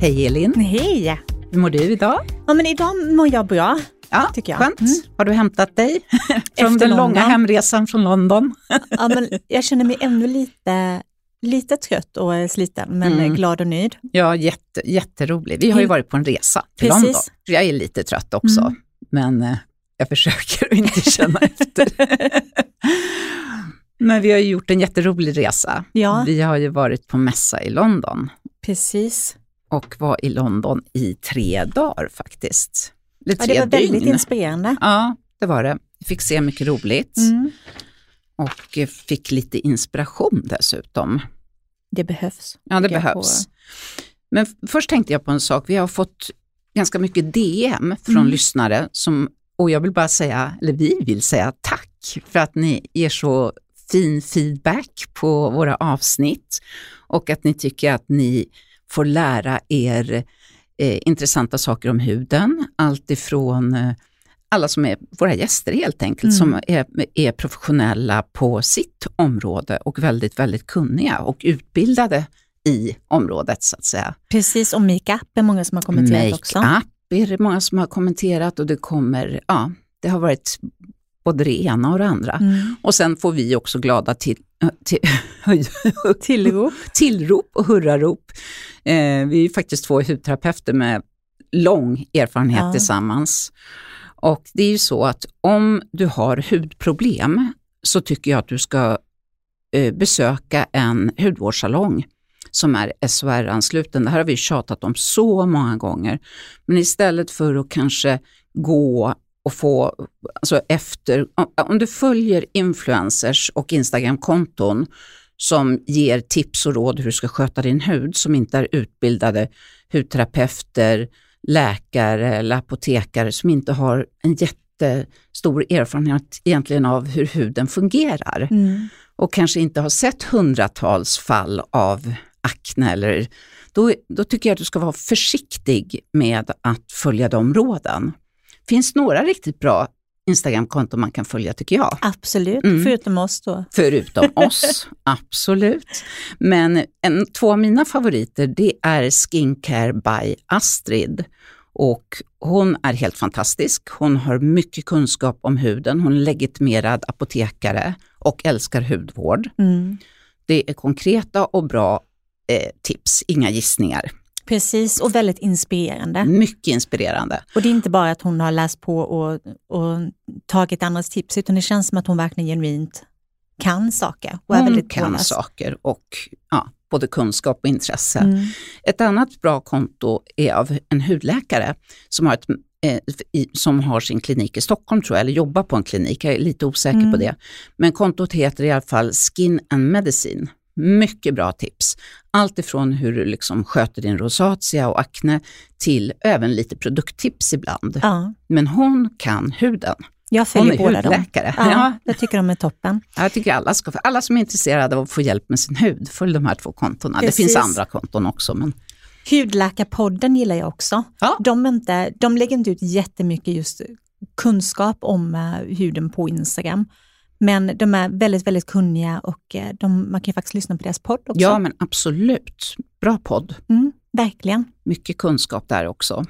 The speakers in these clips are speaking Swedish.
Hej Elin! Hej! Hur mår du idag? Ja, men idag mår jag bra. Ja, tycker jag. Skönt. Mm. Har du hämtat dig från Efter den London. långa hemresan från London? Ja, men jag känner mig ännu lite, lite trött och sliten, men Mm. glad och nöjd. Ja, jätte, jätterolig. Vi har ju Mm. varit på en resa till Precis. London. Jag är lite trött också, Mm. men eh, jag försöker att inte känna efter. men vi har ju gjort en jätterolig resa. Ja, Vi har ju varit på mässa i London precis. och var i London i tre dagar faktiskt. Eller Ja, tre det var väldigt dygn. inspirerande. Ja, det var det. Vi fick se mycket roligt Mm. och eh, fick lite inspiration dessutom. Det behövs. Ja, det behövs. Men först tänkte jag på en sak. Vi har fått ganska mycket DM från Mm. lyssnare som, och jag vill bara säga, eller vi vill säga tack för att ni ger så fin feedback på våra avsnitt och att ni tycker att ni får lära er eh, intressanta saker om huden. Allt ifrån eh, alla som är våra gäster helt enkelt, Mm. som är, är professionella på sitt område och väldigt, väldigt kunniga och utbildade i området så att säga. Precis, och makeup är många som har kommenterat också. Make-up är det många som har kommenterat och det kommer, ja, det har varit både det ena och det andra. Mm. Och sen får vi också glada till, till, Tillrop. tillrop och hurrarop. Eh, vi är ju faktiskt två hudterapeuter med lång erfarenhet Ja. tillsammans. Och det är ju så att om du har hudproblem så tycker jag att du ska eh, besöka en hudvårdssalong som är SOR-ansluten. Det här har vi tjatat om så många gånger. Men istället för att kanske gå och få, alltså efter, om- om du följer influencers och Instagram-konton som ger tips och råd hur du ska sköta din hud, som inte är utbildade hudterapeuter, läkare eller apotekare som inte har en jättestor erfarenhet egentligen av hur huden fungerar Mm. och kanske inte har sett hundratals fall av akne, eller, då, då tycker jag att du ska vara försiktig med att följa de råden. finns några riktigt bra Instagramkonton man kan följa tycker jag. Absolut, Mm. förutom oss då. Förutom oss, absolut. Men en, två av mina favoriter det är Skincare by Astrid. Och hon är helt fantastisk. Hon har mycket kunskap om huden. Hon är legitimerad apotekare och älskar hudvård. Mm. Det är konkreta och bra eh, tips, inga gissningar. Precis, och väldigt inspirerande. Mycket inspirerande. Och det är inte bara att hon har läst på och, och tagit andras tips, utan det känns som att hon verkligen genuint kan saker och är Hon väldigt kan påläst. saker och ja, både kunskap och intresse. Mm. Ett annat bra konto är av en hudläkare som har, ett, eh, i, som har sin klinik i Stockholm tror jag, eller jobbar på en klinik, jag är lite osäker Mm. på det. Men kontot heter i alla fall Skin and Medicine. Mycket bra tips. Allt ifrån hur du liksom sköter din rosacea och akne till även lite produkttips ibland. Ja, Men hon kan huden. jag följer båda dem. hudläkare. Ja, Ja. Jag tycker de är toppen. Jag tycker alla ska, alla som är intresserade av att få hjälp med sin hud, följ de här två kontona. Det Precis. finns andra konton också. Men, Hudläkarpodden gillar jag också. Ja. De, är inte, de lägger inte ut jättemycket just kunskap om eh, huden på Instagram. Men de är väldigt, väldigt kunniga och eh, de, man kan ju faktiskt lyssna på deras podd också. ja men absolut, bra podd. Mm, verkligen. Mycket kunskap där också.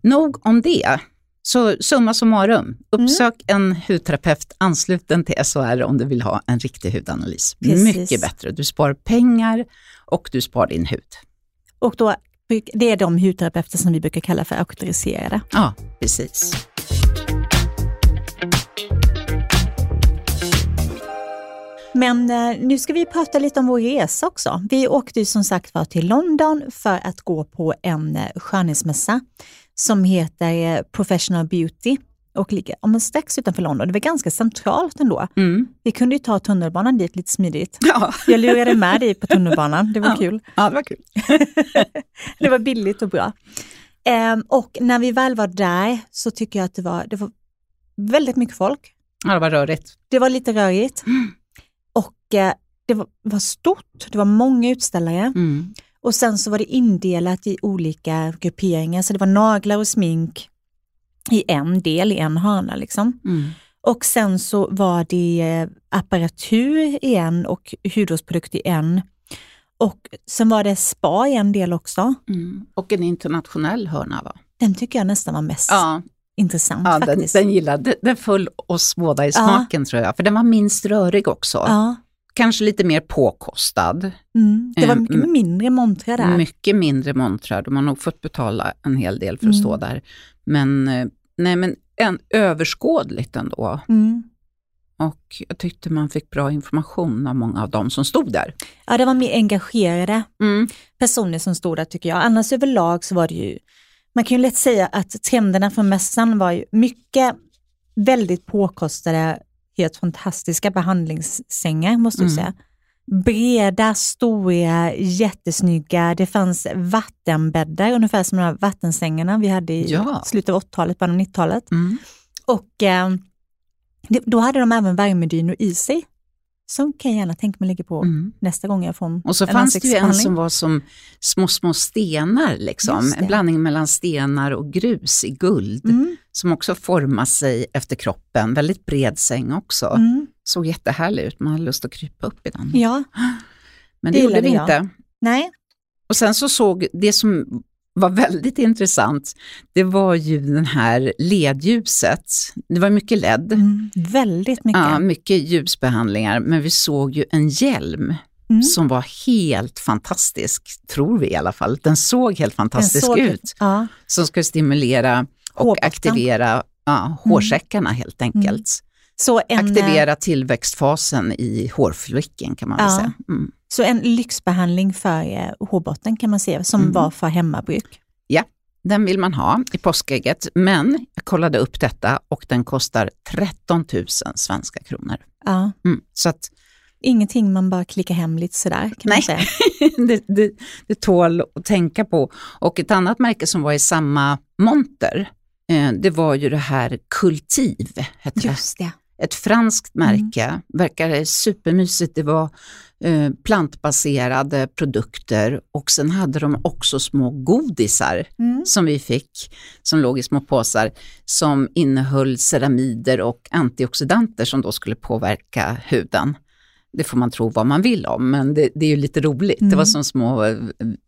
Nog om det. Så summa summarum, uppsök en hudterapeut ansluten till SHR om du vill ha en riktig hudanalys. Precis. Mycket bättre. Du sparar pengar och du sparar din hud. Och då, det är de hudterapeuter som vi brukar kalla för auktoriserade. Ja, precis. Men eh, nu ska vi prata lite om vår resa också. Vi åkte ju som sagt var till London för att gå på en eh, skönhetsmässa som heter eh, Professional Beauty och ligger om strax utanför London. Det var ganska centralt ändå. Mm. Vi kunde ju ta tunnelbanan dit lite smidigt. Ja. Jag lurade med dig på tunnelbanan, det var Ja. kul. ja, det var kul. Det var billigt och bra. Ehm, och när vi väl var där så tycker jag att det var, det var väldigt mycket folk. Ja, det var rörigt. Det var lite rörigt. Och eh, det var, var stort, det var många utställare. Mm. Och sen så var det indelat i olika grupperingar. Så det var naglar och smink, i en del, i en hörna. Liksom. Mm. Och sen så var det eh, apparatur i en och hudvårdsprodukt i en. Och sen var det spa i en del också. Mm. Och en internationell hörna va? Den tycker jag nästan var mest Ja, intressant ja den, faktiskt. den gillade, den föll oss båda i Ja. smaken tror jag, för den var minst rörig också. ja. Kanske lite mer påkostad, mm. Det var Eh, mycket mm. mindre montrar där. mycket mindre montrar. De har nog fått betala en hel del för att Mm. stå där. Men, eh, nej, men en, överskådligt ändå. Mm. Och jag tyckte man fick bra information av många av dem som stod där. Ja, det var mer engagerade Mm. personer som stod där tycker jag. Annars överlag så var det ju, man kan ju lätt säga att trenderna från mässan var ju mycket väldigt påkostade, helt fantastiska behandlingssängar måste jag Mm. säga. Breda, stora, jättesnygga. Det fanns vattenbäddar, ungefär som de här vattensängarna vi hade i Ja. slutet av 80-talet, början av 90-talet. Mm. Och eh, då hade de även värmedynor i sig. Som kan jag gärna tänka mig ligga på Mm. nästa gång jag får en Och så en fanns det ju en som var som små, små stenar, liksom. En blandning mellan stenar och grus i guld, Mm, som också formar sig efter kroppen. Väldigt bred säng också. mm, Såg jättehärlig ut, man hade lust att krypa upp i den. ja, Men det, det gjorde vi jag. inte. nej. Och sen så såg, det som var väldigt intressant, det var ju den här ledljuset. Det var mycket LED, Mm, väldigt mycket. ja, mycket ljusbehandlingar, men vi såg ju en hjälm Mm. som var helt fantastisk, tror vi i alla fall. Den såg helt fantastisk såg- ut, Ja, som ska stimulera och Hårbotten. aktivera ja, hårsäckarna helt enkelt. Så, en, Aktivera tillväxtfasen i hårflicken kan man Ja. säga. Mm. så en lyxbehandling för eh, hårbotten kan man säga, som Mm. var för hemmabruk. Den vill man ha i påskägget, men jag kollade upp detta och den kostar 13 000 svenska kronor. Ja. Mm. Så att Ingenting man bara klickar hem lite sådär kan man Nej. säga. det, det, det tål att tänka på. Och ett annat märke som var i samma monter, eh, det var ju det här Kultiv, hette det. Just det. Ett franskt märke, verkade supermysigt. Det var eh, plantbaserade produkter och sen hade de också små godisar Mm. som vi fick, som låg i små påsar, som innehöll ceramider och antioxidanter som då skulle påverka huden. Det får man tro vad man vill om, men det, det är ju lite roligt. Det Mm. var som små eh,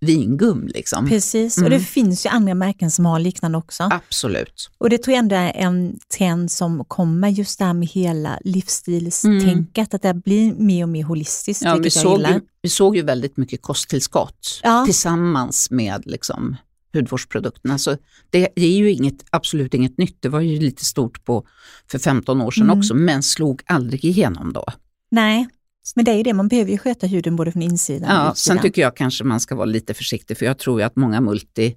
vingum liksom. Precis, Mm. och det finns ju andra märken som har liknande också. Absolut. Och det tror jag ändå är en trend som kommer just det här med hela livsstilstänket, att det blir mer och mer holistiskt, Mm. Ja, vi, vilket jag såg gillar. ju, vi såg ju väldigt mycket kosttillskott Ja. tillsammans med liksom, hudvårdsprodukterna. Så det är ju inget, absolut inget nytt. Det var ju lite stort på, för 15 år sedan Mm. också, men slog aldrig igenom då. Nej, men det är ju det, man behöver ju sköta huden både från insidan och Ja, utsidan. sen tycker jag kanske man ska vara lite försiktig, för jag tror ju att många multi,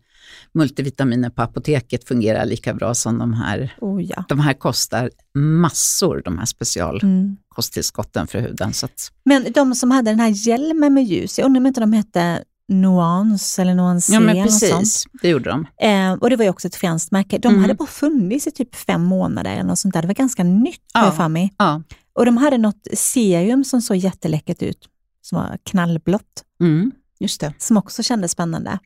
multivitaminer på apoteket fungerar lika bra som de här. Oh, ja. De här kostar massor, de här specialkosttillskotten Mm. för huden. Så att, Men de som hade den här hjälmen med ljus, jag undrar om inte de hette Nuance eller Nuance ja, men sånt. precis, det gjorde de. Eh, och det var ju också ett franskt märke. De Mm. hade bara funnits i typ fem månader eller något sånt där. Det var ganska nytt Ja. för mig. Ja. Och de hade något serum som såg jätteläckert ut, som var knallblått, Mm, just det. som också kändes spännande.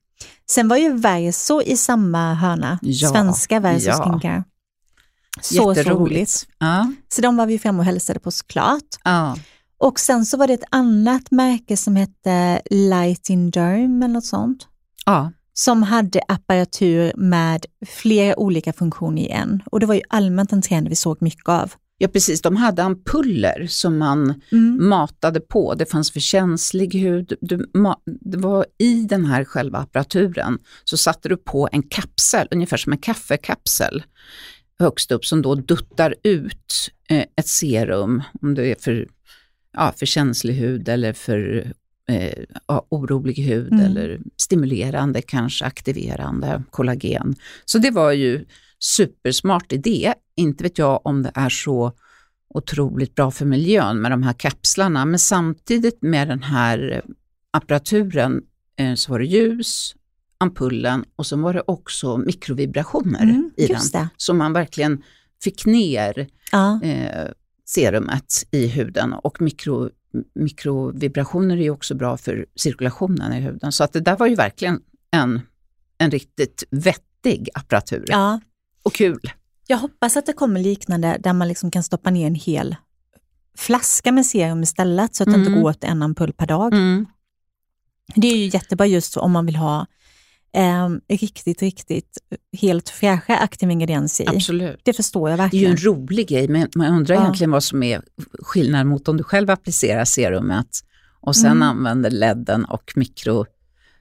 Sen var ju Verso i samma hörna, Ja, svenska Verso ja. Skincare. Så, så roligt. Ja, Så de var vi framme och hälsade på såklart. ja. Och sen så var det ett annat märke som hette Light in Derm eller något sånt. ja. som hade apparatur med flera olika funktioner i en. Och det var ju allmänt en trend vi såg mycket av. Ja, precis. De hade ampuller som man Mm. matade på. Det fanns för känslig hud. Du, det var I den här själva apparaturen så satte du på en kapsel, ungefär som en kaffekapsel, högst upp som då duttar ut eh, ett serum, om det är för, ja, för känslig hud eller för eh, ja, orolig hud Mm. eller stimulerande, kanske aktiverande, kollagen. Så det var ju supersmart idé. Inte vet jag om det är så otroligt bra för miljön med de här kapslarna, men samtidigt med den här apparaturen eh, så var det ljus, ampullen och så var det också mikrovibrationer Mm, i den. det. Så man verkligen fick ner Ja. eh, serumet i huden och mikro, mikrovibrationer är ju också bra för cirkulationen i huden. Så att det där var ju verkligen en, en riktigt vettig apparatur ja. Och kul. Jag hoppas att det kommer liknande där man liksom kan stoppa ner en hel flaska med serum istället så att det inte Mm. går åt en ampull per dag. Mm. Det är ju jättebra just om man vill ha eh, riktigt, riktigt helt fräscha aktiva ingredienser i. Absolut. Det förstår jag Det är ju verkligen. en rolig grej, men man undrar Ja. egentligen vad som är skillnaden mot om du själv applicerar serumet och sen Mm. använder ledden och mikro,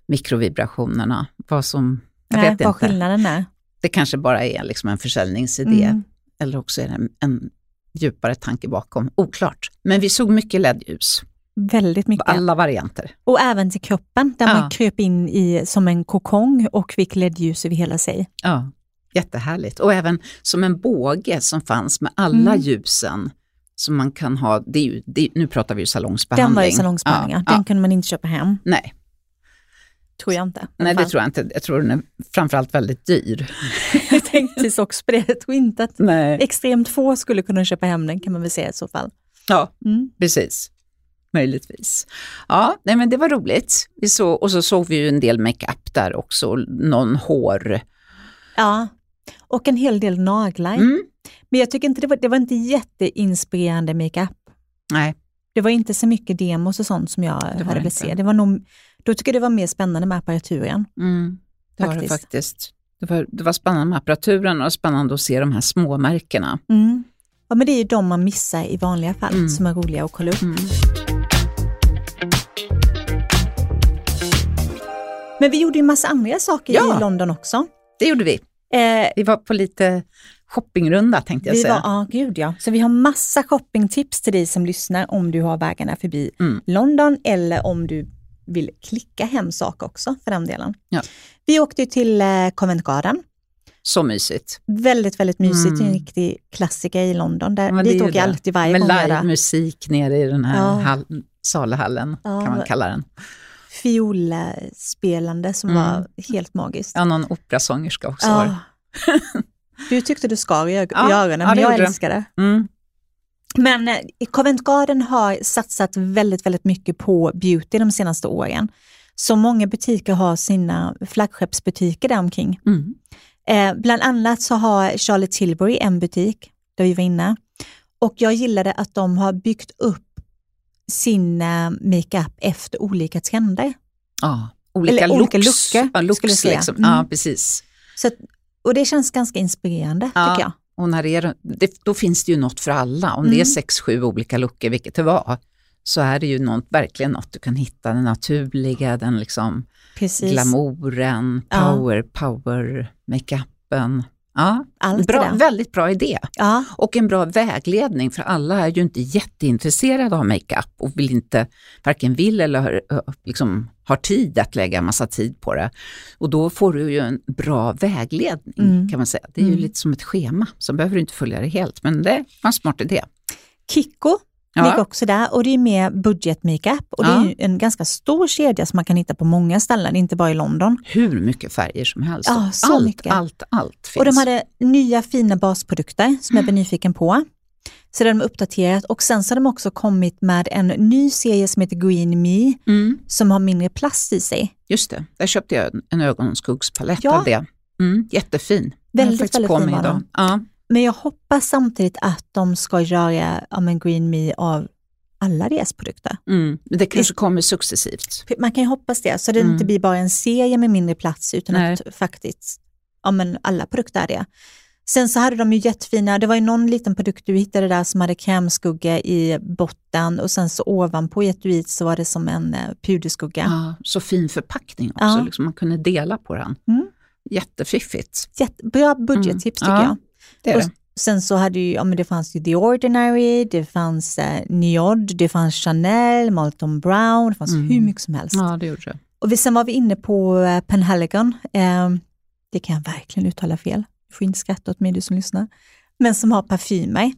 mikrovibrationerna. Vad som, jag Nej, vet vad inte. skillnaden är. Det kanske bara är liksom en försäljningsidé Mm. eller också är det en, en djupare tanke bakom. Oklart. Men vi såg mycket LED-ljus, Väldigt mycket. alla varianter. Och även till kroppen där Ja. man kröp in i som en kokong och fick ledljus över hela sig. Ja, jättehärligt. Och även som en båge som fanns med alla Mm. ljusen som man kan ha, det är ju, det, nu pratar vi ju salongsbehandling. Den var ju salongsbehandling, Ja, den ja. kunde man inte köpa hem. Nej, Tror jag inte. nej, det tror jag inte. Jag tror den är framförallt väldigt dyr. Jag tänkte också på det. Jag tror inte att Nej. extremt få skulle kunna köpa hem den kan man väl säga i så fall. Ja, Mm. precis. Möjligtvis. Ja, nej, men det var roligt. Vi såg, och så såg vi ju en del makeup där också, någon hår. Ja, och en hel del naglar. Mm. Men jag tycker inte det var, det var inte jätteinspirerande makeup. Nej, Det var inte så mycket demos och sånt som jag hade velat se. Det var nog, då tycker jag det var mer spännande med apparaturen. mm. det var det Faktiskt. faktiskt. Det var, det var spännande med apparaturen och spännande att se de här små märkena. Mm. Ja, men det är ju de man missar i vanliga fall Mm. som är roliga att kolla upp. Mm. Men vi gjorde ju massa andra saker Ja. i London också. Det gjorde vi. Eh, Vi var på lite shoppingrunda tänkte jag vi säga. var, ja, gud ja. Så vi har massa shoppingtips till dig som lyssnar om du har vägarna förbi Mm. London eller om du vill klicka hem saker också för den delen. Ja. Vi åkte till eh, Covent Garden. Så mysigt. Väldigt, väldigt mysigt. Mm. Det är en riktig klassiker i London. Där, dit åker jag alltid varje Med gång. där. livemusik nere i den här Ja. hall, salhallen, Ja. kan man kalla den. Fiolspelande som Mm. var helt magiskt. Ja, någon operasångerska också var. Ja. Du tyckte du skar i, ög- Ja, i ja, men jag älskar det. Mm. Men eh, Covent Garden har satsat väldigt, väldigt mycket på beauty de senaste åren. Så många butiker har sina flaggskeppsbutiker där omkring. Mm. Eh, bland annat så har Charlotte Tilbury en butik där vi var inne. Och jag gillade att de har byggt upp sin eh, makeup efter olika trender. Ja, olika Eller olika looks. lookar, ja, looks skulle jag säga. Liksom. Mm. Ja, precis. Så och det känns ganska inspirerande Ja. tycker jag. Och när det är, det, då finns det ju något för alla. Om det är Mm. sex, sju olika luckor, vilket det var, så är det ju något, verkligen något du kan hitta. Den naturliga, den liksom Precis. glamouren, Ja. power, power, makeupen. Ja, Allt bra, väldigt bra idé. Ja, Och en bra vägledning, för alla är ju inte jätteintresserade av makeup och vill inte, varken vill eller liksom, har tid att lägga massa tid på det. Och då får du ju en bra vägledning Mm. kan man säga. Det är ju Mm. lite som ett schema, så behöver du inte följa det helt, men det var en smart idé. Kikko Ja. ligger också där och det är mer budgetmakeup och det Ja. är en ganska stor kedja som man kan hitta på många ställen, inte bara i London. Hur mycket färger som helst. Ja, allt, mycket. allt, allt finns. Och de hade nya fina basprodukter som Mm. jag blev nyfiken på. Så det har de uppdaterat och sen så har de också kommit med en ny serie som heter Green Me mm, som har mindre plast i sig. just det, där köpte jag en- ögonskuggspalett Ja. av det. Mm, jättefin. Väldigt, väldigt fin var den. Ja. Men jag hoppas samtidigt att de ska göra ja, men Green Me av alla deras produkter. Mm. Det kanske kommer successivt. Man kan ju hoppas det, så det Mm. inte blir bara en serie med mindre plats utan Nej. att faktiskt ja, men alla produkter är det. Sen så hade de ju jättefina, det var ju någon liten produkt du hittade där som hade krämskugga i botten och sen så ovanpå i etui så var det som en eh, puderskugga. Ja, så fin förpackning också, Ja. liksom man kunde dela på den. Mm. Jättefiffigt. Jättebra budgettips Mm. tycker Ja, jag. Det är Och det. sen så hade ju, ja, men det fanns ju The Ordinary, det fanns eh, Niod, det fanns Chanel, Molton Brown, det fanns Mm. hur mycket som helst. Ja, det gjorde det. Och vi, sen var vi inne på eh, Penhaligon. Eh, det kan jag verkligen uttala fel. Du får inte skratta åt mig du som lyssnar. Men som har parfymer.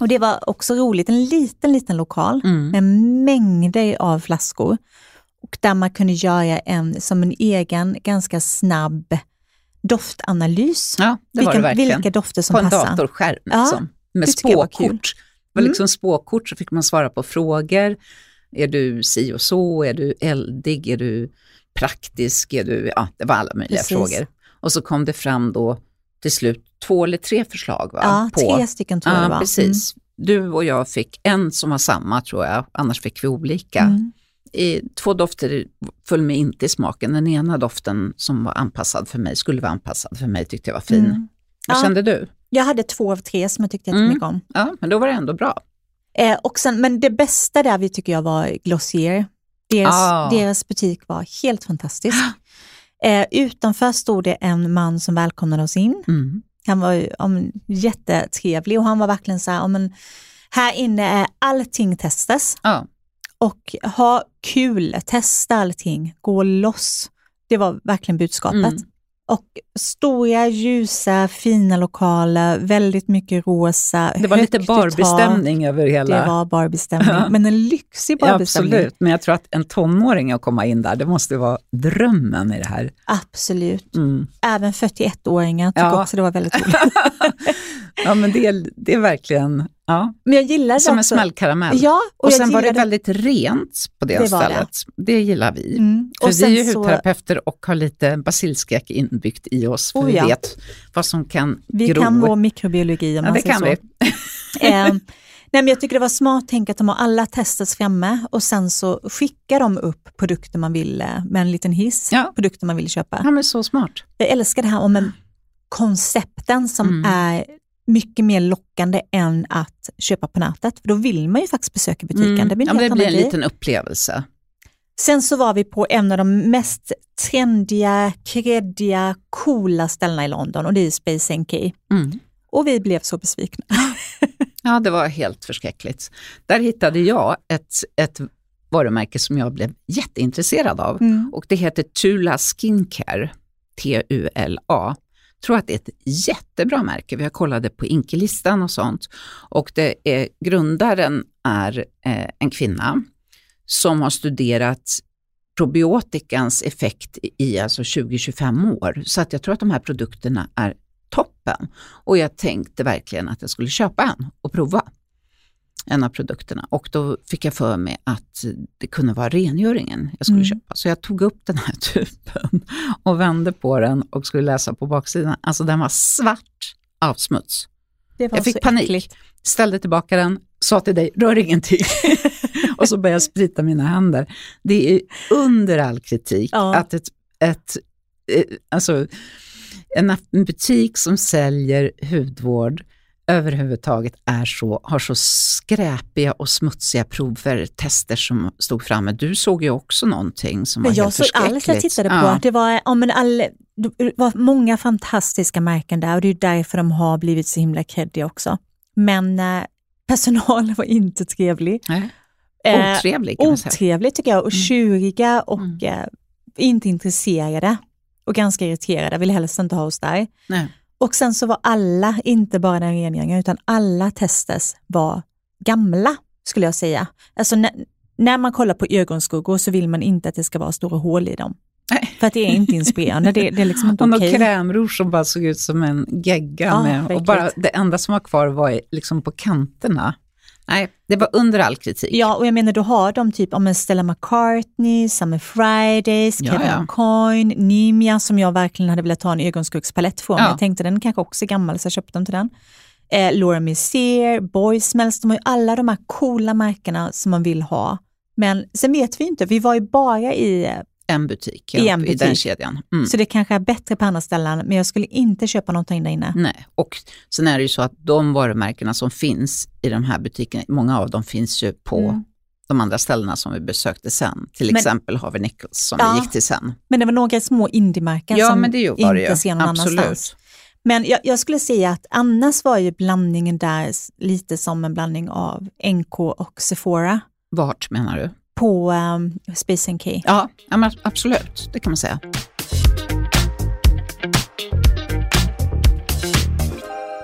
Och det var också roligt, en liten, liten lokal Mm. med mängder av flaskor. Och där man kunde göra en, som en egen, ganska snabb doftanalys. Ja, det var det verkligen. vilka dofter som på en passar. datorskärm. Ja, liksom, med jag var spåkort. Det var liksom spåkort så fick man svara på frågor. Är du si och så? Är du eldig? Är du praktisk? Är du, ja, det var alla möjliga Precis. frågor. Och så kom det fram då till slut två eller tre förslag. Va? Ja, på. tre stycken tror jag Ja, precis. Du och jag fick en som var samma tror jag, annars fick vi olika. Mm. I, två dofter föll mig inte i smaken. Den ena doften som var anpassad för mig, skulle vara anpassad för mig, tyckte jag var fin. Mm. Vad Ja. kände du? Jag hade två av tre som jag tyckte Mm. jättemycket om. Ja, men då var det ändå bra. Eh, och sen, men det bästa där vi tycker jag var Glossier. Deras, Ah. deras butik var helt fantastisk. Eh, utanför stod det en man som välkomnade oss in. Mm. Han var ju, ja, men, jättetrevlig och han var verkligen så här, ja, men, här inne är allting testas Ja. och ha kul, testa allting, gå loss. Det var verkligen budskapet. Mm. Och stora, ljusa, fina lokaler, väldigt mycket rosa, Det var lite. Barbie-stämning över hela... Det var Barbie-stämning, Ja. men en lyxig ja, Barbie-stämning. absolut, men jag tror att en tonåring att komma in där, det måste vara drömmen i det här. Absolut. Mm. Även 41-åringar tycker Ja. också det var väldigt roligt. ja, men det, är- det är verkligen ja, Men jag gillade som en också, smällkaramell. Ja, och, och sen var det väldigt rent på det, Det var det. stället. Det. gillar vi. Mm. För Och vi är ju så, hudterapeuter och har lite basilskräck inbyggt i oss. För Oh, vi ja. vet vad som kan vi gro. kan vår mikrobiologi om ja, man det säger kan så. vi. Eh, nej, men jag tycker det var smart tänk att de har alla testats framme och sen så skickar de upp produkter man vill, eh, med en liten hiss, Ja. produkter man vill köpa. Ja, men så smart. Jag älskar det här om en koncepten som Mm. är mycket mer lockande än att köpa på nätet. För då vill man ju faktiskt besöka butiken. Mm. Det blir en ja, det blir en grej. liten upplevelse. Sen så var vi på en av de mest trendiga, kreddiga, coola ställena i London och det är Space NK. Mm. Och vi blev så besvikna. Ja, det var helt förskräckligt. Där hittade jag ett, ett varumärke som jag blev jätteintresserad av Mm. och det heter Tula Skincare, T-U-L-A tror att det är ett jättebra märke. Vi har kollat på Inkelistan och sånt. Och det är, grundaren är eh, en kvinna som har studerat probiotikans effekt i alltså 20-25 år. Så att jag tror att de här produkterna är toppen. Och jag tänkte verkligen att jag skulle köpa en och prova en av produkterna. Och då fick jag för mig att det kunde vara rengöringen jag skulle Mm. köpa. Så jag tog upp den här tuben och vände på den och skulle läsa på baksidan. Alltså den var svart av smuts. Jag fick panik. äckligt. Ställde tillbaka den, sa till dig, rör ingenting. och så började jag sprita mina händer. Det är under all kritik Ja. att ett, ett, eh, alltså, en butik som säljer hudvård överhuvudtaget är så, har så skräpiga och smutsiga prover, som stod framme. Du såg ju också någonting som var Men jag helt såg allt jag förskräckligt. tittade på. Ja. Att det, var, ja, men all, det var många fantastiska märken där och det är därför de har blivit så himla creddiga också. Men eh, personalen var inte trevlig. Nej. Eh, Otrevlig kan man säga. otrevlig tycker jag och Mm. tjuriga och Mm. eh, inte intresserade och ganska irriterade, vill helst inte ha oss där. Nej. Och sen så var alla, inte bara den rengöringen, utan alla testes var gamla skulle jag säga. Alltså när, när man kollar på ögonskuggor så vill man inte att det ska vara stora hål i dem. Nej. För att det är inte inspirerande, det, det är liksom inte Och okej. krämrouge som bara såg ut som en gegga. Ja, och bara, det enda som var kvar var liksom på kanterna. Nej, det var under all kritik. Ja, och jag menar då har de typ om Stella McCartney, Summer Fridays, Ja, Kevin ja. Coyne, Nimia som jag verkligen hade velat ta en ögonskuggspalett från. Ja. Jag tänkte den kanske också är gammal så jag köpte dem till den. Eh, Laura Mercier, Boy Smells, de har ju alla de här coola märkena som man vill ha. Men sen vet vi inte, vi var ju bara i, En butik, I en i den butik. kedjan. Mm. så det kanske är bättre på andra ställen, men jag skulle inte köpa någonting där inne. Nej, och sen är det ju så att de varumärkena som finns i de här butikerna, många av dem finns ju på Mm. de andra ställena som vi besökte sen. Till Men- exempel Harvey Nichols som Ja. vi gick till sen. Men det var några små indiemärken Ja, som men det var inte ser någon Absolut. annanstans. Men jag, jag skulle säga att annars var ju blandningen där lite som en blandning av NK och Sephora Vart menar du? På um, Space NK. Ja, ja men absolut, det kan man säga.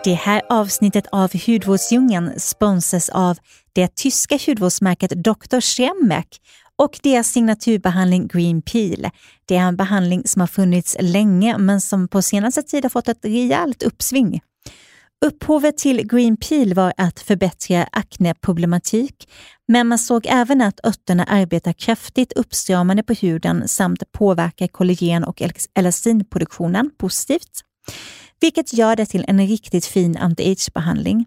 Det här avsnittet av Hudvårdsdjungeln sponsras av det tyska hudvårdsmärket Dr. Schrembeck och deras signaturbehandling Green Peel. Det är en behandling som har funnits länge men som på senaste tid har fått ett rejält uppsving. Upphovet till Green Peel var att förbättra akneproblematik, men man såg även att örterna arbetar kraftigt uppstramande på huden samt påverkar kollagen och elastinproduktionen positivt. vilket gör det till en riktigt fin anti-age-behandling.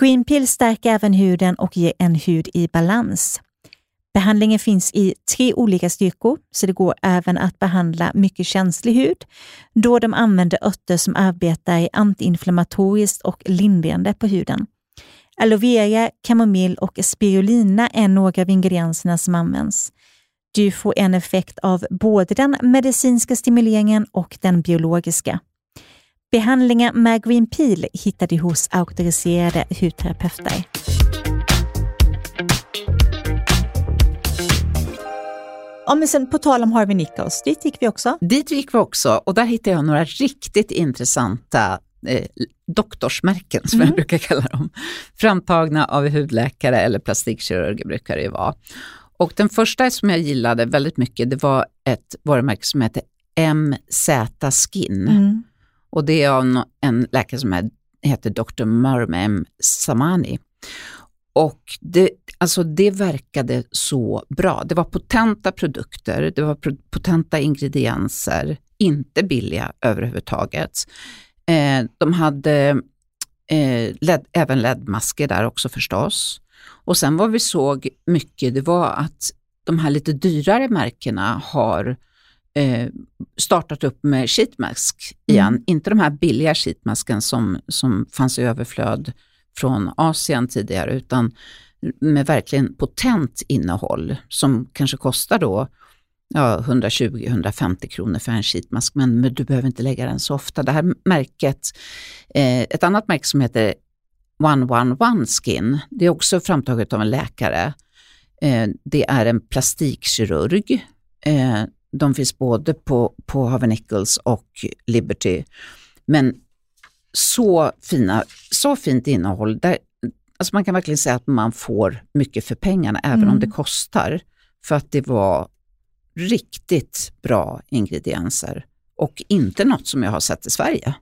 Green Peel stärker även huden och ger en hud i balans. Behandlingen finns i tre olika styrkor, så det går även att behandla mycket känslig hud, då de använder örter som arbetar antiinflammatoriskt och lindrande på huden. Aloe vera, kamomill och spirulina är några av ingredienserna som används. Du får en effekt av både den medicinska stimuleringen och den biologiska. Behandlingar med Green Peel hittar du hos auktoriserade hudterapeuter. Ja, men sen på tal om Harvey Nichols, dit gick vi också. Dit gick vi också och där hittade jag några riktigt intressanta eh, doktorsmärken, som mm. jag brukar kalla dem. Framtagna av hudläkare eller plastikkirurger brukar det ju vara. Och den första som jag gillade väldigt mycket, det var ett varumärke som heter MZ Skin. Mm. Och det är av en läkare som heter Dr. Marmem Samani. Och det, alltså det verkade så bra. Det var potenta produkter, det var potenta ingredienser, inte billiga överhuvudtaget. Eh, de hade eh, LED, även LED-masker där också förstås. Och sen vad vi såg mycket, det var att de här lite dyrare märkena har eh, startat upp med sheetmask igen. Mm. Inte de här billiga sheetmasken som, som fanns i överflöd från Asien tidigare, utan med verkligen potent innehåll som kanske kostar då ja, 120-150 kronor för en sheetmask, men, men, du behöver inte lägga den så ofta. Det här märket, eh, ett annat märke som heter 111 Skin, det är också framtaget av en läkare. Eh, det är en plastikkirurg. Eh, de finns både på, på Harvey Nichols och Liberty. Men så, fina, så fint innehåll. Där, alltså man kan verkligen säga att man får mycket för pengarna, även mm. om det kostar. För att det var riktigt bra ingredienser och inte något som jag har sett i Sverige.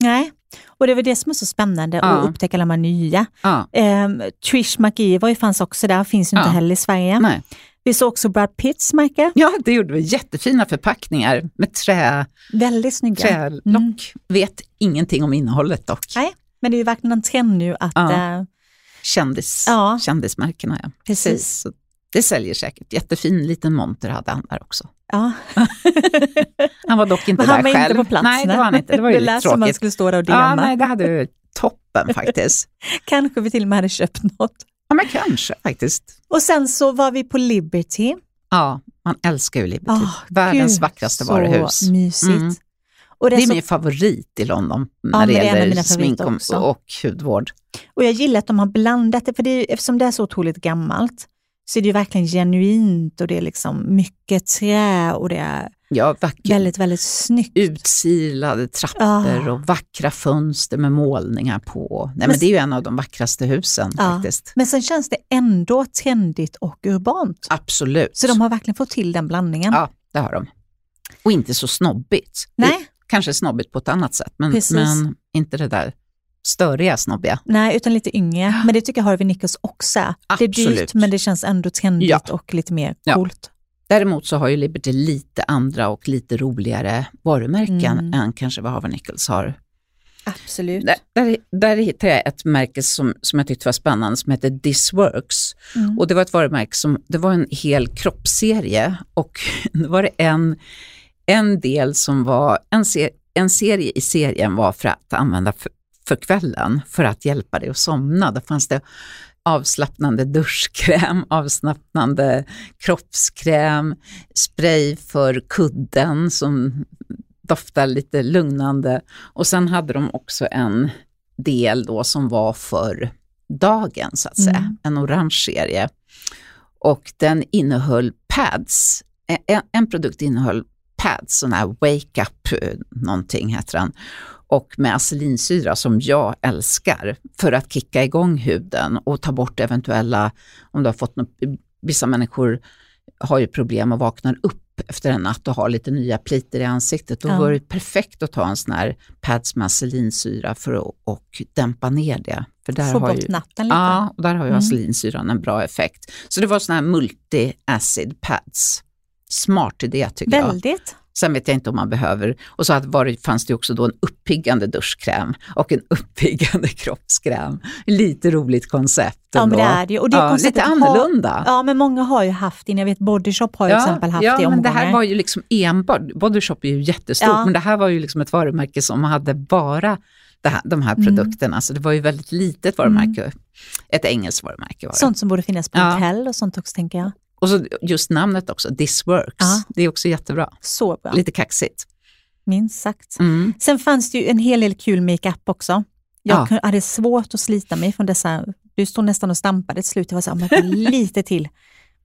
Nej, och det var det som är så spännande ja. att upptäcka alla de här nya. Ja. Eh, Trish McGeevoy fanns också där, finns ju inte ja. heller i Sverige. Nej. Vi såg också Brad Pitts märke. Ja, det gjorde vi. Jättefina förpackningar med trä, Väldigt snygga. trälock. Mm. Vet ingenting om innehållet dock. Nej, men det är ju verkligen en trend nu att... Ja. Kändis, ja. Kändismärkena, ja. Precis. Så det säljer säkert. Jättefin liten monter hade han där också. Ja. han var dock inte Men där han var själv. inte på plats. Nej, det var han inte. Det var ju det lite tråkigt. man skulle stå där och dema. Ja, nej, det hade du toppen faktiskt. Kanske vi till och med hade köpt något. Ja, men kanske faktiskt. Och sen så var vi på Liberty. Ja, man älskar ju Liberty. Oh, Världens Gud, vackraste varuhus. Så mysigt. Mm. Och det är, det är så... min favorit i London när ja, det gäller smink och, och hudvård. Och jag gillar att de har blandat det, för det är, eftersom det är så otroligt gammalt så är det ju verkligen genuint och det är liksom mycket trä och det är ja, väldigt, väldigt snyggt. Utsilade trappor ah. och vackra fönster med målningar på. Nej, men, men det är ju en av de vackraste husen ja, faktiskt. Men sen känns det ändå trendigt och urbant. Absolut. Så de har verkligen fått till den blandningen. Ja, det har de. Och inte så snobbigt. Nej. Kanske snobbigt på ett annat sätt, men, men inte det där störiga snobbiga. Nej, utan lite yngre. Men det tycker jag Harvey Nichols också är. Det är dyrt men det känns ändå trendigt ja. och lite mer coolt. Ja. Däremot så har ju Liberty lite andra och lite roligare varumärken mm. än kanske vad Harvey Nichols har. Absolut. Där, där, där hittade jag ett märke som, som jag tyckte var spännande som heter Thisworks. Mm. Och det var ett varumärke som, det var en hel kroppsserie och det var det en, en del som var, en, ser, en serie i serien var för att använda för, för kvällen för att hjälpa dig att somna. Då fanns det avslappnande duschkräm, avslappnande kroppskräm, spray för kudden som doftar lite lugnande och sen hade de också en del då som var för dagen så att säga, mm. en orange serie. Och den innehöll pads, en, en produkt innehöll pads, sån här wake up någonting heter den och med acelinsyra som jag älskar för att kicka igång huden och ta bort eventuella, om du har fått något, vissa människor har ju problem och vaknar upp efter en natt och har lite nya plitor i ansiktet. Då ja. var det perfekt att ta en sån här pads med acelinsyra för att och dämpa ner det. För där Få har bort ju, natten lite. Ja, och där har ju mm. acelinsyran en bra effekt. Så det var såna här multi-acid pads. Smart idé tycker Väldigt. jag. Sen vet jag inte om man behöver. Och så var det, fanns det också då en uppiggande duschkräm och en uppiggande kroppskräm. Lite roligt koncept Ja, ändå. men det är det ju. Och det ja, lite har- annorlunda. Ja, men många har ju haft det. Jag vet Body Shop har ju till exempel haft ja, det i men det omgångar. här var ju liksom enbart, Body Shop är ju jättestort, Ja. men det här var ju liksom ett varumärke som hade bara här, de här Mm. produkterna, så det var ju väldigt litet varumärke. Ett engelskt varumärke var det. Sånt som borde finnas på Ja. hotell och sånt också tänker jag. Och så just namnet också, This Works, Ja. det är också jättebra. Så bra, Lite kaxigt. minst sagt. Mm. Sen fanns det ju en hel del kul makeup också. Jag Ja. hade svårt att slita mig från dessa, du stod nästan och stampade till slut, jag var så här, "Men lite till,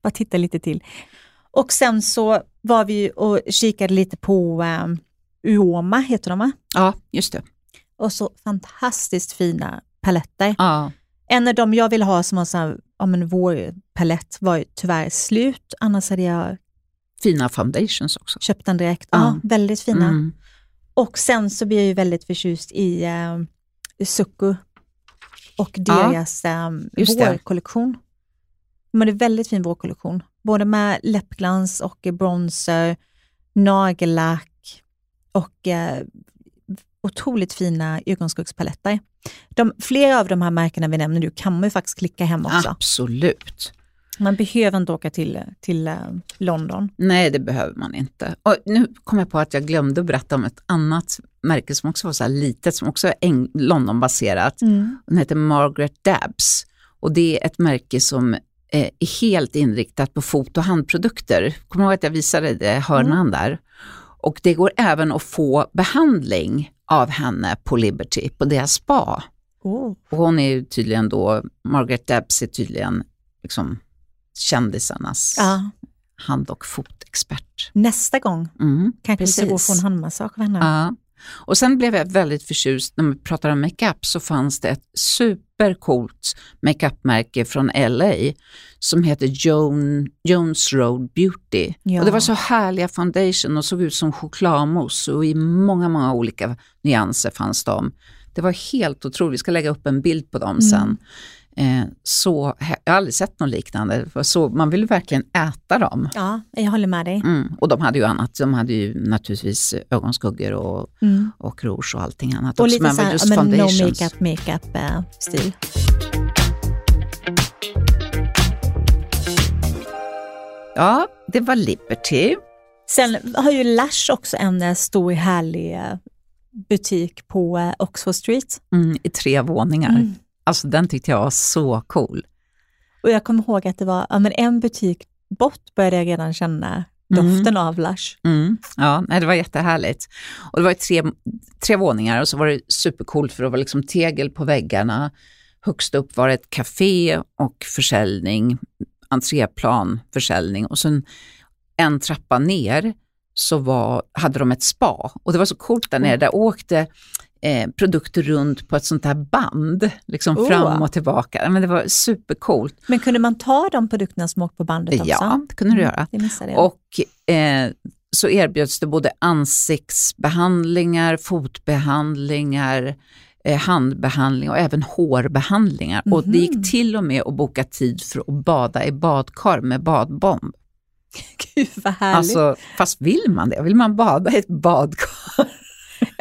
bara titta lite till. Och sen så var vi och kikade lite på um, Uoma, heter de va? Ja, just det. Och så fantastiskt fina paletter. Ja. En av dem jag ville ha som var så här, ja men vår palett var tyvärr slut, annars hade jag Fina foundations också. köpt den direkt. Ja. Ja, väldigt fina. Mm. Och sen så blir jag ju väldigt förtjust i eh, Succo och deras eh, just det. vårkollektion. De hade väldigt fin vårkollektion, både med läppglans och eh, bronzer, nagellack och eh, otroligt fina ögonskuggspaletter. De, flera av de här märkena vi nämner nu kan man ju faktiskt klicka hem också. Absolut. Man behöver inte åka till, till eh, London. Nej, det behöver man inte. Och nu kom jag på att jag glömde att berätta om ett annat märke som också var så här litet, som också är Londonbaserat. Den heter Margaret Dabbs och det är ett märke som eh, är helt inriktat på fot och handprodukter. Kommer du ihåg att jag visade det, hörnan där? Och det går även att få behandling av henne på Liberty, på deras spa. Oh. Och hon är ju tydligen då, Margaret Dabbs är tydligen liksom kändisarnas Ja. hand och fotexpert. Nästa gång Mm, kanske vi ska gå och precis. få en handmassage av henne. Ja. Och sen blev jag väldigt förtjust, när man pratar om makeup så fanns det ett supercoolt makeupmärke från LA som heter Joan, Jones Road Beauty. Ja. Och det var så härliga foundation och såg ut som chokladmousse och i många, många olika nyanser fanns de. Det var helt otroligt, vi ska lägga upp en bild på dem Mm. sen. Eh, så, jag har aldrig sett något liknande, så, man vill verkligen äta dem. Ja, jag håller med dig. Mm. Och de hade ju annat, de hade ju naturligtvis ögonskuggor och, Mm. och rouge och allting annat Och också, lite men så här, just ja, men no makeup, makeup eh, stil. Ja, det var Liberty. Sen har ju Lush också en eh, stor härlig butik på Oxford Street. Mm, I tre våningar. Mm. Alltså den tyckte jag var så cool. Och jag kommer ihåg att det var ja, men en butik bort började jag redan känna doften av Lush. Mm. Ja, nej, det var jättehärligt. Och det var tre, tre våningar och så var det supercoolt för det var liksom tegel på väggarna. Högst upp var det ett café och försäljning, entréplan, försäljning och sen en trappa ner så var, hade de ett spa och det var så coolt där nere, där åkte eh, produkter runt på ett sånt här band, liksom Oh. fram och tillbaka. Men det var supercoolt. Men kunde man ta de produkterna som åkte på bandet också? Ja, det kunde du göra. Det missade jag. Och eh, så erbjöds det både ansiktsbehandlingar, fotbehandlingar, eh, handbehandling och även hårbehandlingar. Och det gick till och med att boka tid för att bada i badkar med badbomb. Gud vad härligt. Alltså, fast vill man det? Vill man bada i ett badkar?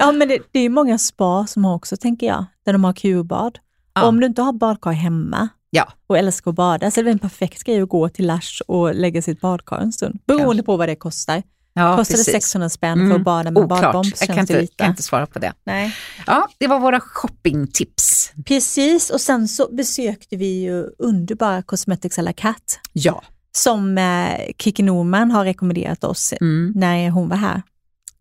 Ja, men det, det är många spa som har också, tänker jag, där de har kurbad. Ja. Om du inte har badkar hemma Ja. och älskar att bada så är det en perfekt grej att gå till Lush och lägga sitt badkar en stund. Beroende på vad det kostar. Ja, Kostar det precis. 600 spänn för Mm. att bada med Oklart, badbomb jag kan inte, lite. kan inte svara på det. Nej. Ja, det var våra shoppingtips. Precis, och sen så besökte vi ju underbara Cosmetics à la Cat Ja. som eh, Kiki Norman har rekommenderat oss Mm. när hon var här.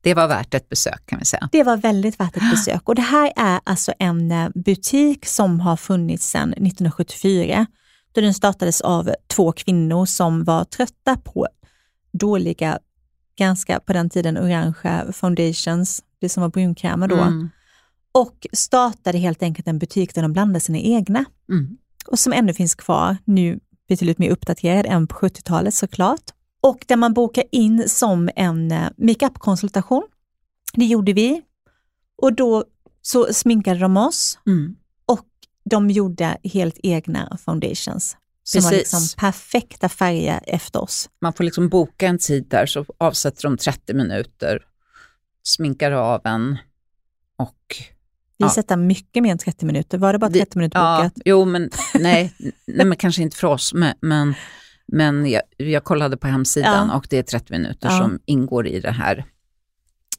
Det var värt ett besök kan vi säga. Det var väldigt värt ett besök och det här är alltså en eh, butik som har funnits sedan 1974 då den startades av två kvinnor som var trötta på dåliga, ganska på den tiden orangea foundations, det som var brunkrämer då, Mm. och startade helt enkelt en butik där de blandade sina egna Mm. och som ännu finns kvar, nu betydligt mer uppdaterad än på 70-talet såklart. Och där man bokar in som en eh, makeup-konsultation. Det gjorde vi och då så sminkade de oss Mm. och de gjorde helt egna foundations. som var Precis. liksom perfekta färger efter oss. Man får liksom boka en tid där så avsätter de 30 minuter, sminkar av en och Vi Ja. sätter mycket mer än 30 minuter. Var det bara Det- 30 minuter Ja, bokat? jo, men nej, nej, men kanske inte för oss, men, men, men jag, jag kollade på hemsidan Ja. och det är 30 minuter Ja. som ingår i det här.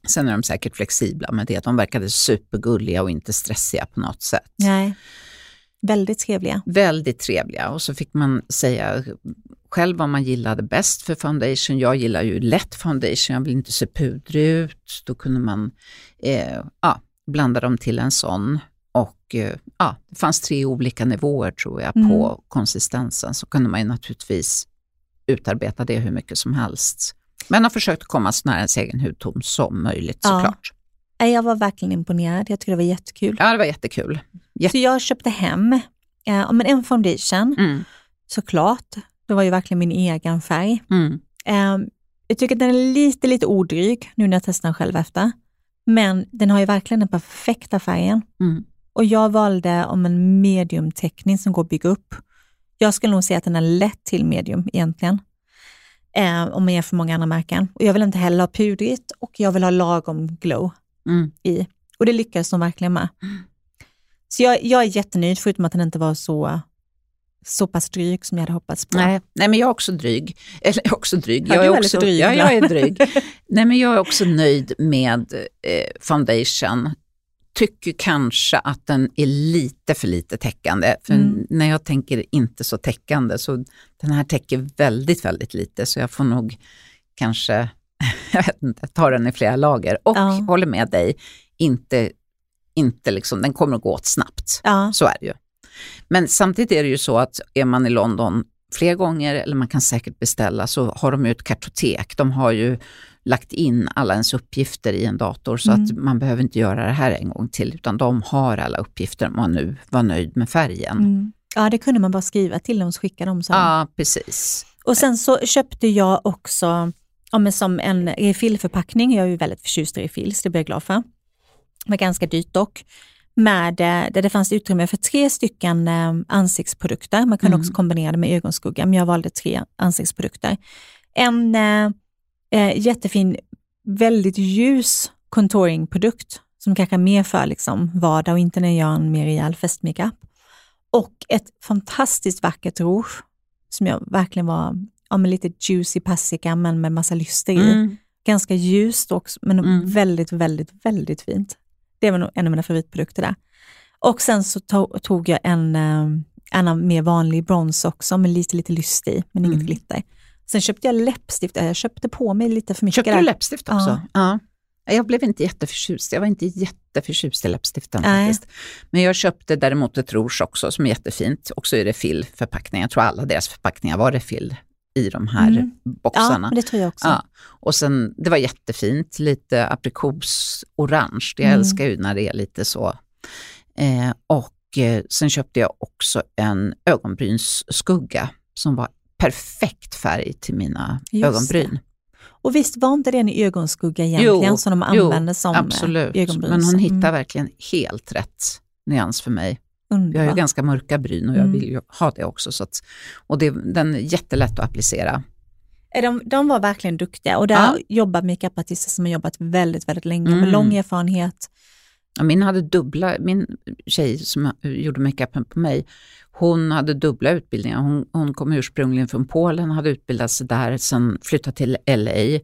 Sen är de säkert flexibla med det. De verkade supergulliga och inte stressiga på något sätt. Nej. Väldigt trevliga. Väldigt trevliga och så fick man säga själv vad man gillade bäst för foundation. Jag gillar ju lätt foundation, jag vill inte se pudrig ut. Då kunde man eh, ja, blanda dem till en sån. Och eh, ja, det fanns tre olika nivåer tror jag Mm. på konsistensen. Så kunde man ju naturligtvis utarbeta det hur mycket som helst. Men har försökt komma så nära ens egen hudton som möjligt Ja. såklart. Nej, Jag var verkligen imponerad. Jag tyckte det var jättekul. Ja, det var jättekul. Jätte- Så jag köpte hem eh, men en foundation, Mm, såklart. Det var ju verkligen min egen färg. mm, Eh, jag tycker att den är lite, lite odryg nu när jag testar den själv efter. Men den har ju verkligen den perfekta färgen. mm. Och jag valde om en mediumteckning som går att bygga upp. Jag skulle nog säga att den är lätt till medium egentligen. Eh, om man jämför många andra märken. Och jag vill inte heller ha pudrigt och jag vill ha lagom glow Mm. i. Och det lyckades de verkligen med. Så jag, jag är jättenöjd, förutom att den inte var så, så pass dryg som jag hade hoppats på. Nej, nej, men jag är också dryg. Eller också dryg. Ja, jag är är också, dryg Ja, jag är dryg. nej, men jag är också nöjd med eh, foundation. Tycker kanske att den är lite för lite täckande. För Mm. när jag tänker inte så täckande så den här täcker väldigt, väldigt lite. Så jag får nog kanske, jag vet inte, ta den i flera lager. Och Ja. håller med dig, inte, inte liksom, den kommer att gå åt snabbt. Ja, Så är det ju. Men samtidigt är det ju så att är man i London fler gånger, eller man kan säkert beställa, så har de ju ett kartotek. De har ju lagt in alla ens uppgifter i en dator så Mm. att man behöver inte göra det här en gång till, utan de har alla uppgifter om man nu var nöjd med färgen. mm. ja, det kunde man bara skriva till dem och skicka dem. Så. Ja, precis. Och sen så köpte jag också ja, men som en refillförpackning. Jag är ju väldigt förtjust i refills, det blir jag glad för. Det var ganska dyrt dock. Med, eh, där det fanns utrymme för tre stycken eh, ansiktsprodukter. Man kunde Mm. också kombinera det med ögonskugga, men jag valde tre ansiktsprodukter. En eh, jättefin, väldigt ljus contouringprodukt som kanske är mer för liksom vardag och inte när jag gör en mer rejäl festmakeup. Och ett fantastiskt vackert rouge som jag verkligen var ja, med lite juicy passika men med massa lyster i. Mm. Ganska ljust också, men Mm. väldigt, väldigt, väldigt fint. Det var nog en av mina favoritprodukter där. Och sen så to- tog jag en, eh, en mer vanlig brons också med lite, lite lyster i, men inget Mm. glitter. Sen köpte jag läppstift, jag köpte på mig lite för mycket Köpte du läppstift också? Ja. Ja. Jag blev inte jätteförtjust. Jag var inte jätteförtjust i läppstiften Nej. faktiskt. Men jag köpte däremot ett rouge också som är jättefint. Också i refill-förpackningar. Jag tror alla deras förpackningar var refill i de här Mm. Ja, boxarna. men det tror jag också. Ja, och sen, det var jättefint, lite aprikosorange. Jag Mm. älskar ju när det är lite så. Eh, och eh, sen köpte jag också en ögonbrynsskugga som var perfekt färg till mina Just ögonbryn. Och visst var inte det en ögonskugga egentligen Jo, som de jo, använder som eh, Absolut, ögonbryns? men hon hittar Mm, verkligen helt rätt nyans för mig. Jag har ju ganska mörka bryn och jag Mm. vill ju ha det också. Så att, och det, den är jättelätt att applicera. De, de var verkligen duktiga och där Ja. jobbar makeupartister som har jobbat väldigt, väldigt länge med Mm. lång erfarenhet. Ja, Min, hade dubbla, min tjej som gjorde makeupen på mig, hon hade dubbla utbildningar. Hon, hon kom ursprungligen från Polen, hade utbildat sig där, sen flyttat till LA,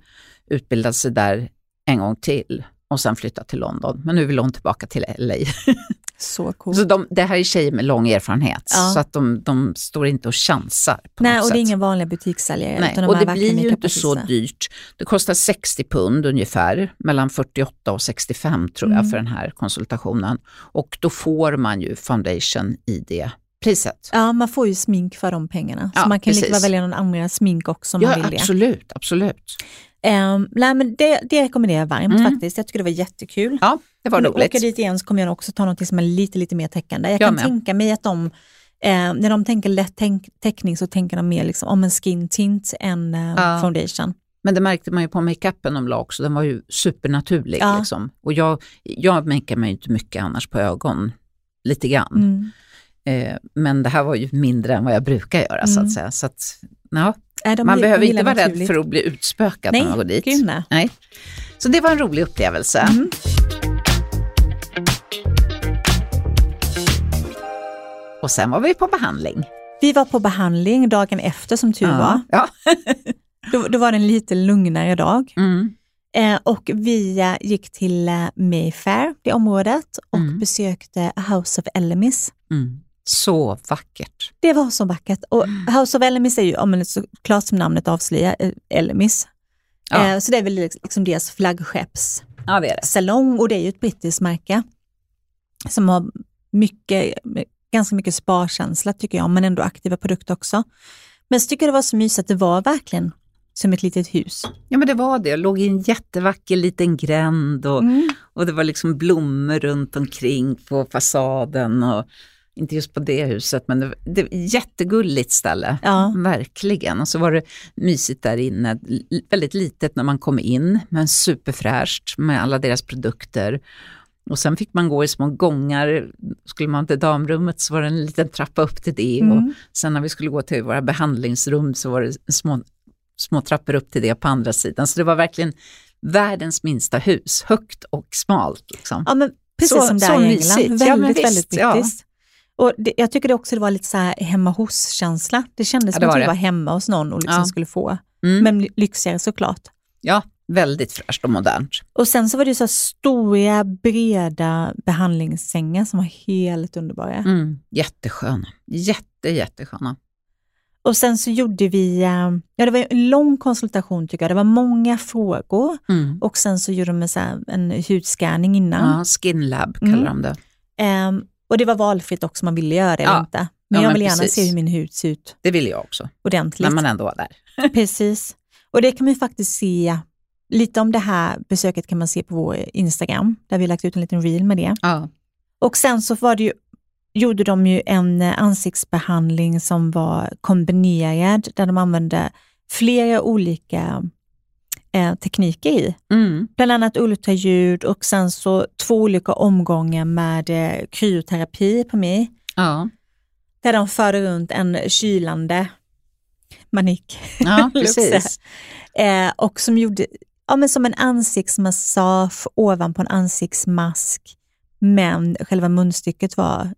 utbildat sig där en gång till och sen flyttat till London. Men nu vill hon tillbaka till LA. Så coolt. Så de, det här är tjejer med lång erfarenhet, Ja. så att de, de står inte och chansar på Nej, något och sätt. det är inga vanliga butikssäljare. Nej, de och det blir ju inte så dyrt. Det kostar 60 pund ungefär, mellan 48 och 65 tror jag Mm. för den här konsultationen. Och då får man ju foundation i det priset. Ja, man får ju smink för de pengarna. Ja, så man kan precis. väl välja någon annan smink också om Ja, man vill det. absolut, absolut. Um, nej, men det, det rekommenderar jag varmt Mm. faktiskt. Jag tycker det var jättekul. Ja, det var Om roligt. åker dit igen så kommer jag också ta något som är lite, lite mer täckande. Jag Jag kan med. tänka mig att de, eh, när de tänker lätt tänk, täckning så tänker de mer liksom om en skin tint än eh, Ja. foundation. Men det märkte man ju på makeupen de la också, den var ju supernaturlig. Ja. Liksom. Och jag, jag makear mig inte mycket annars på ögon, lite grann. Mm. Eh, men det här var ju mindre än vad jag brukar göra så Mm. att säga. Så att, ja, de man behöver inte vara rädd för att bli utspökad Nej, när man går dit. gud, nej. Nej. Så det var en rolig upplevelse. Mm. Och sen var vi på behandling. Vi var på behandling dagen efter som tur var. Ja. Då, då var det en lite lugnare dag. Mm. Eh, och vi eh, gick till eh, Mayfair, det området, och Mm. besökte House of Elemis. Mm. Så vackert. Det var så vackert. Och House of Elemis är ju, men såklart som namnet avslöjar, eh, Elemis. Ja. Så det är väl liksom deras flaggskeppssalong Ja, och det är ju ett brittiskt märke som har mycket, ganska mycket sparkänsla tycker jag, men ändå aktiva produkter också. Men så tycker jag det var så mysigt att det var verkligen som ett litet hus. Ja, men det var det. Jag låg i en jättevacker liten gränd och, Mm. och det var liksom blommor runt omkring på fasaden. Och, inte just på det huset, men det, det jättegulligt ställe. Ja. Verkligen. Och så var det mysigt där inne. Väldigt litet när man kom in, men superfräscht med alla deras produkter. Och sen fick man gå i små gångar. Skulle man till damrummet så var det en liten trappa upp till det. Och Mm. sen när vi skulle gå till våra behandlingsrum så var det små, små trappor upp till det på andra sidan. Så det var verkligen världens minsta hus, högt och smalt. Liksom. Ja, men precis Så- som så där i mysigt. England. Ja, Väldigt, visst, väldigt ja. brittiskt. Och det, jag tycker det också det var lite så här hemma hos-känsla. Det kändes Ja, som det att var vi det. var hemma hos någon och liksom Ja. skulle få. Mm. Men ly- lyxigare såklart. Ja, väldigt fräscht och modernt. Och sen så var det så stora, breda behandlingssängar som var helt underbara. Mm. Jättesköna. Jätte, jättesköna. Och sen så gjorde vi, eh, ja det var en lång konsultation tycker jag. Det var många frågor Mm. och sen så gjorde de så en hudscanning innan. Ja, skin lab kallar Mm. de det. Ehm, och det var valfritt också om man ville göra det eller Ja. inte. Men Ja, jag men vill gärna precis. se hur min hud ser ut Det ville jag också, ordentligt. när man ändå var där. Precis. Och det kan man ju faktiskt se, lite om det här besöket kan man se på vår Instagram, där vi lagt ut en liten reel med det. Ja. Och sen så var det ju, gjorde de ju en eh, ansiktsbehandling som var kombinerad, där de använde flera olika eh, tekniker i. Mm. Bland annat ultraljud och sen så två olika omgångar med eh, kryoterapi på mig, Ja. där de förde runt en kylande manik. ja, precis. Eh, och som gjorde ja, men som en ansiktsmassage ovanpå en ansiktsmask. Men själva munstycket var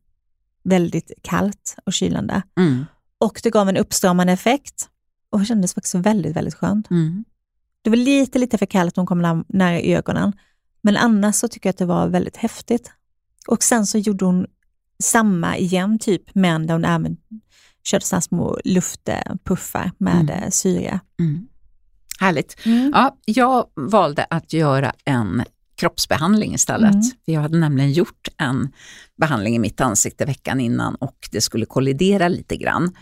väldigt kallt och kylande. Mm. Och det gav en uppstramande effekt och det kändes faktiskt väldigt, väldigt skönt. Mm. Det var lite, lite för kallt när hon kom nä- nära ögonen. Men annars så tycker jag att det var väldigt häftigt. Och sen så gjorde hon samma igen, typ, men där hon även körde sådana små luftpuffar med mm. syre. Mm. Härligt. Ja, jag valde att göra en kroppsbehandling istället. Mm. Jag hade nämligen gjort en behandling i mitt ansikte veckan innan och det skulle kollidera lite grann.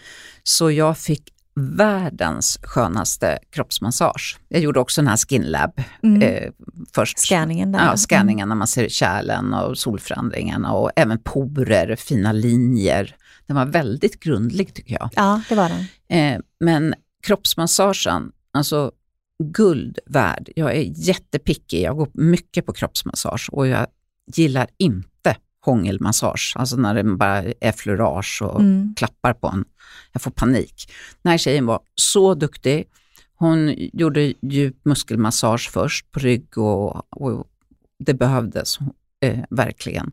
Så jag fick världens skönaste kroppsmassage. Jag gjorde också den här Skin Lab Mm. eh, först. Scanningen där. Ja, scanningen när man ser kärlen och solförändringarna och även porer, fina linjer. Den var väldigt grundlig tycker jag. Ja, det var den. Eh, men kroppsmassagen, alltså guld värd. Jag är jättepicky, jag går mycket på kroppsmassage och jag gillar inte hångelmassage, alltså när det bara är fleurage och Mm. klappar på en. Jag får panik. Den här tjejen var så duktig. Hon gjorde djup muskelmassage först på rygg och, och det behövdes eh, verkligen.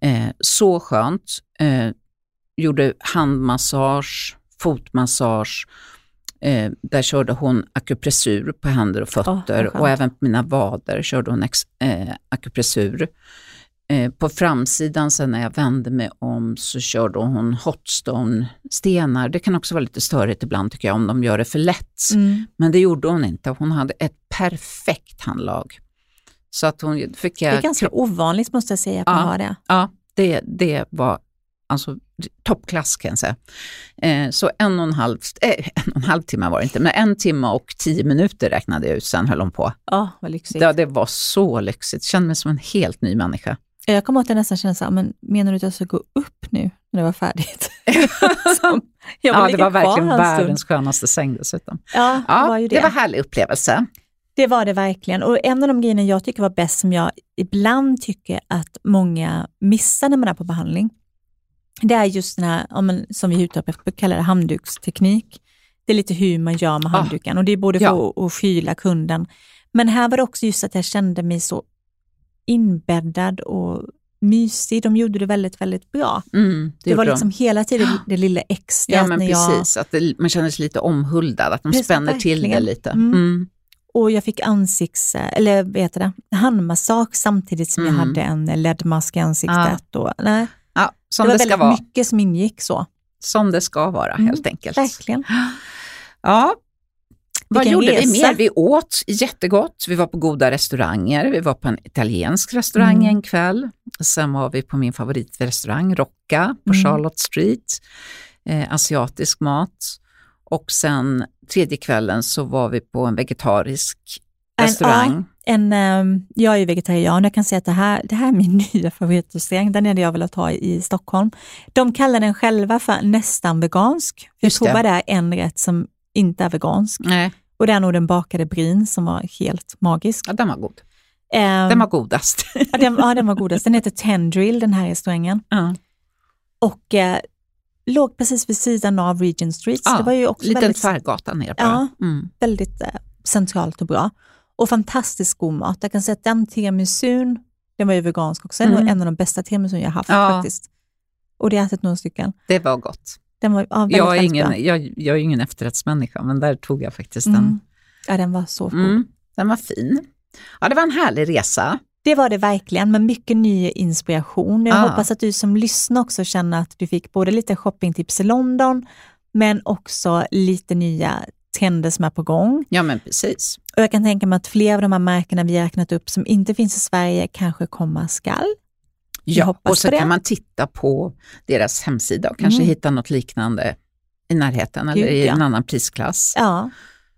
Eh, så skönt. Eh, gjorde handmassage, fotmassage. Eh, där körde hon akupressur på händer och fötter skönt. och även på mina vader körde hon ex, eh, akupressur. Eh, på framsidan sen när jag vände mig om så körde hon hotstone-stenar. Det kan också vara lite störigt ibland tycker jag om de gör det för lätt. Mm. Men det gjorde hon inte. Hon hade ett perfekt handlag. Så att hon fick Det jag... är ganska ovanligt måste jag säga att man Ja. har det. Ja, det, det var alltså toppklass kan jag säga. Eh, så en och, en halv, eh, en och en halv timme var det inte, men en timme och tio minuter räknade jag ut, sen höll hon på. Ja, vad lyxigt. Ja, det var så lyxigt, kände mig som en helt ny människa. Jag kommer ihåg att jag nästan kände så här, men menar du att jag ska gå upp nu när det var färdigt? Ja, det var verkligen världens skönaste säng dessutom. Ja, Ja, det var ju det. det var en härlig upplevelse. Det var det verkligen. Och en av de grejerna jag tycker var bäst, som jag ibland tycker att många missar när man är på behandling, det är just den här, ja, men, som vi hudterapeuter kallar det, handduksteknik. Det är lite hur man gör med Ah. handduken och det är både för Ja. att, skyla kunden. Men här var det också just att jag kände mig så inbäddad och mysig. De gjorde det väldigt, väldigt bra. Mm, Det, var gjorde de. liksom hela tiden det lilla extra. Ja, men när jag, precis. Att det, man känner sig lite omhuldad, att de Precis, spänner till det verkligen. lite. Mm. Mm. och jag fick ansikts, eller vad heter det, handmassage samtidigt som jag Mm. hade en ledmask i ansiktet. Och, nej, Ja, som det det, var ska väldigt vara. mycket som ingick så. Som det ska vara, Mm, helt enkelt. Verkligen. Ja. Vad Vilken gjorde vi resa. mer? Vi åt jättegott, vi var på goda restauranger, vi var på en italiensk restaurang Mm. en kväll. Sen var vi på min favoritrestaurang, Rocca, på Mm. Charlotte Street. Eh, asiatisk mat. Och sen tredje kvällen så var vi på en vegetarisk En- restaurang. En, ehm, jag är ju vegetarian, jag kan säga att det här, det här är min nya favoritrestaurang, den är det jag vill ha i Stockholm. De kallar den själva för nästan vegansk. Jag Just tror det. bara det är en rätt som inte är vegansk. Nej, Och det är nog den bakade brin som var helt magisk. ja, den var god. Ehm, Den var godast. ja, den, ja, den var godast. Den heter Tendril, den här restaurangen. ja. Och eh, låg precis vid sidan av Regent Street. Ja, det var ju också Liten väldigt, tvärgata ner bara. Ja. Mm. väldigt eh, centralt och bra. Och fantastiskt god mat. Jag kan säga att den tiramisun, den var ju vegansk också, Mm. en av de bästa tiramisun jag haft Ja. faktiskt. Och det har jag ätit några stycken. Det var gott. Den var ja, väldigt, Jag är, ingen, bra. jag, jag är ingen efterrättsmänniska, men där tog jag faktiskt den. Mm. Ja, den var så god. Mm, den var fin. Ja, det var en härlig resa. Det var det verkligen, med mycket ny inspiration. Jag Ah. hoppas att du som lyssnar också känner att du fick både lite shoppingtips i London, men också lite nya trender som är på gång. Ja, men precis. Och jag kan tänka mig att fler av de här märkena vi räknat upp som inte finns i Sverige kanske komma skall. Ja, och så kan man titta på deras hemsida och kanske Mm. hitta något liknande i närheten eller Gud, i ja. en annan prisklass. Ja,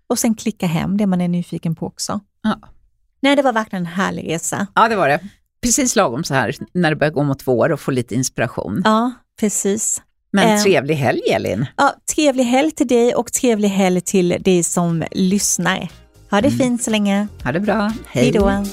och sen klicka hem det man är nyfiken på också. Ja. Nej, det var verkligen en härlig resa. Ja, det var det. Precis lagom så här när det börjar gå mot vår och få lite inspiration. Ja, precis. Men Eh. trevlig helg, Elin. Ja, trevlig helg till dig och trevlig helg till dig som lyssnar. Ha det Mm. fint så länge. Ha det bra. Hej då.